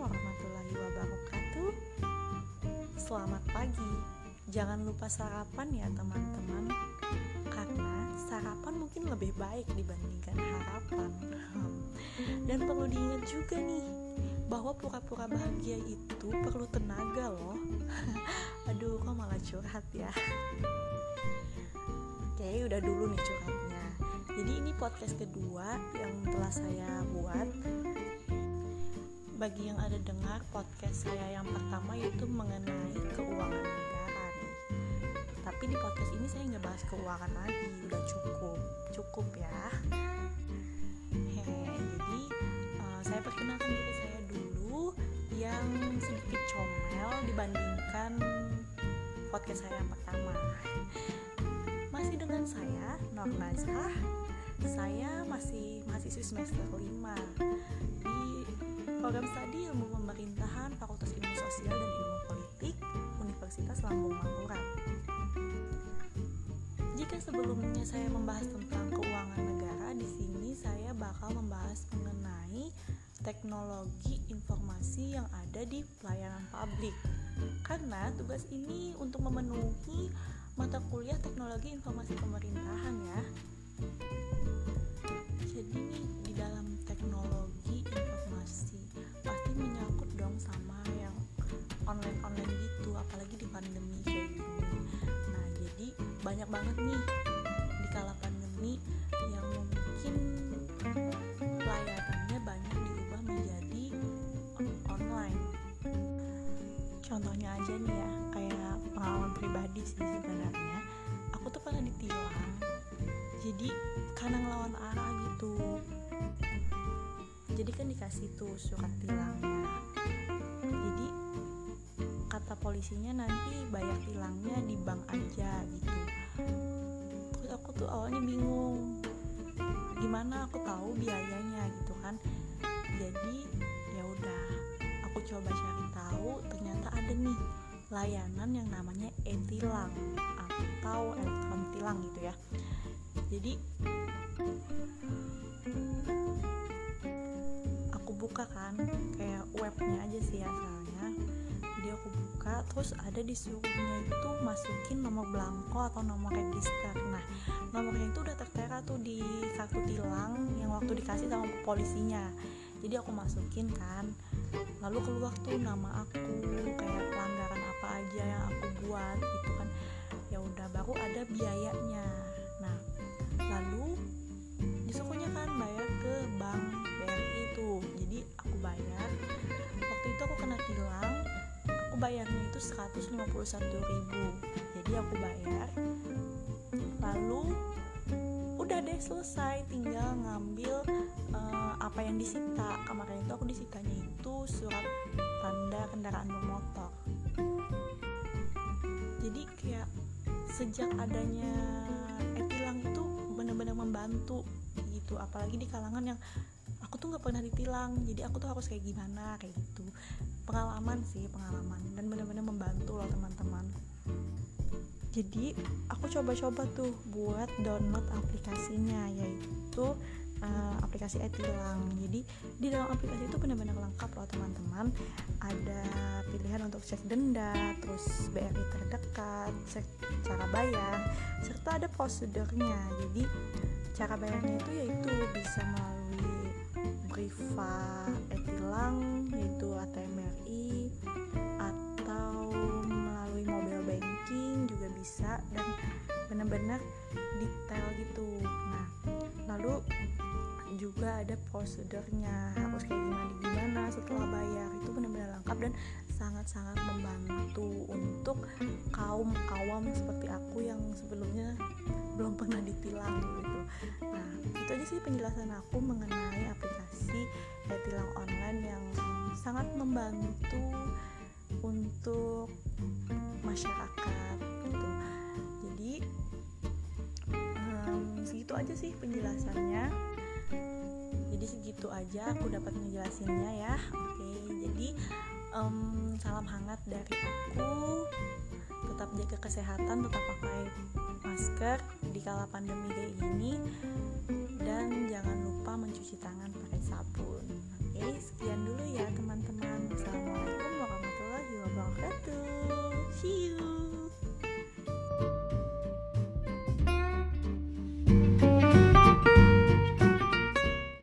warahmatullahi wabarakatuh. Selamat pagi. Jangan lupa sarapan ya teman-teman. Karena sarapan mungkin lebih baik dibandingkan harapan. Dan perlu diingat juga nih Bahwa pura-pura bahagia itu perlu tenaga loh. Aduh kok malah curhat ya? Oke udah dulu nih curhatnya. Jadi ini podcast kedua yang telah saya buat bagi yang ada dengar podcast saya yang pertama yaitu mengenai keuangan negara nih. Tapi di podcast ini saya nggak bahas keuangan lagi, udah cukup, cukup ya. Hehe, jadi uh, saya perkenalkan diri saya dulu yang sedikit comel dibandingkan podcast saya yang pertama. Masih dengan saya Nur Nazhah. Saya masih mahasiswi semester 5 di program studi ilmu pemerintahan Fakultas Ilmu Sosial dan Ilmu Politik Universitas Lambung Mangkurat. Jika sebelumnya saya membahas tentang keuangan negara, di sini saya bakal membahas mengenai teknologi informasi yang ada di pelayanan publik. Karena tugas ini untuk memenuhi mata kuliah teknologi informasi pemerintahan ya. Online-online gitu apalagi di pandemi kayak gini. Nah jadi banyak banget nih di kala pandemi yang mungkin pelayanannya banyak diubah menjadi online contohnya aja nih ya kayak pengalaman pribadi sih sebenarnya. Aku tuh pernah ditilang. Jadi karena ngelawan arah gitu. Jadi kan dikasih tuh surat tilangnya polisinya nanti bayar tilangnya di bank aja gitu. Terus aku tuh awalnya bingung gimana aku tahu biayanya gitu kan. Jadi ya udah aku coba cari tahu ternyata ada nih layanan yang namanya e-tilang atau elektron tilang gitu ya. Jadi buka kan kayak webnya aja sih aku buka terus ada disuruhnya itu masukin nomor belangko atau nomor register. Nah nomornya itu udah tertera tuh di kartu tilang yang waktu dikasih sama polisinya. Jadi aku masukin kan lalu keluar tuh nama aku kayak pelanggaran apa aja yang aku buat gitu kan. Ya udah baru ada biayanya. Nah lalu disuruhnya kan bayar ke bank BRI itu jadi aku bayar waktu itu aku kena tilang aku bayarnya itu 151 ribu. Jadi aku bayar. Lalu udah deh selesai. Tinggal ngambil uh, apa yang disita. Kemarin itu aku disitanya itu surat tanda kendaraan bermotor. Jadi kayak sejak adanya e-tilang itu benar-benar membantu gitu. Apalagi di kalangan yang aku tuh nggak pernah ditilang. Jadi aku tuh harus kayak gimana kayak gitu pengalaman sih pengalaman. Dan benar-benar membantu loh teman-teman. Jadi aku coba-coba tuh buat download aplikasinya yaitu uh, aplikasi e-tilang. Jadi di dalam aplikasi itu benar-benar lengkap loh teman-teman. Ada pilihan untuk cek denda terus BRI terdekat cek cara bayar serta ada prosedurnya. Jadi cara bayarnya itu yaitu bisa melalui Briva e-tilang yaitu ATM-RI atau melalui mobile banking juga bisa dan benar-benar detail gitu. Nah lalu juga ada prosedurnya harus kayak gimana gimana setelah bayar itu benar-benar lengkap dan sangat-sangat membantu untuk kaum awam seperti aku yang sebelumnya belum pernah ditilang gitu. Nah itu aja sih penjelasan aku mengenai aplikasi e-tilang online yang sangat membantu untuk masyarakat gitu. Jadi um, segitu aja sih penjelasannya. Jadi segitu aja aku dapat ngejelasinnya ya. Oke jadi um, salam hangat dari aku. Tetap jaga kesehatan tetap pakai masker di kala pandemi kayak gini Oke, sekian dulu ya teman-teman.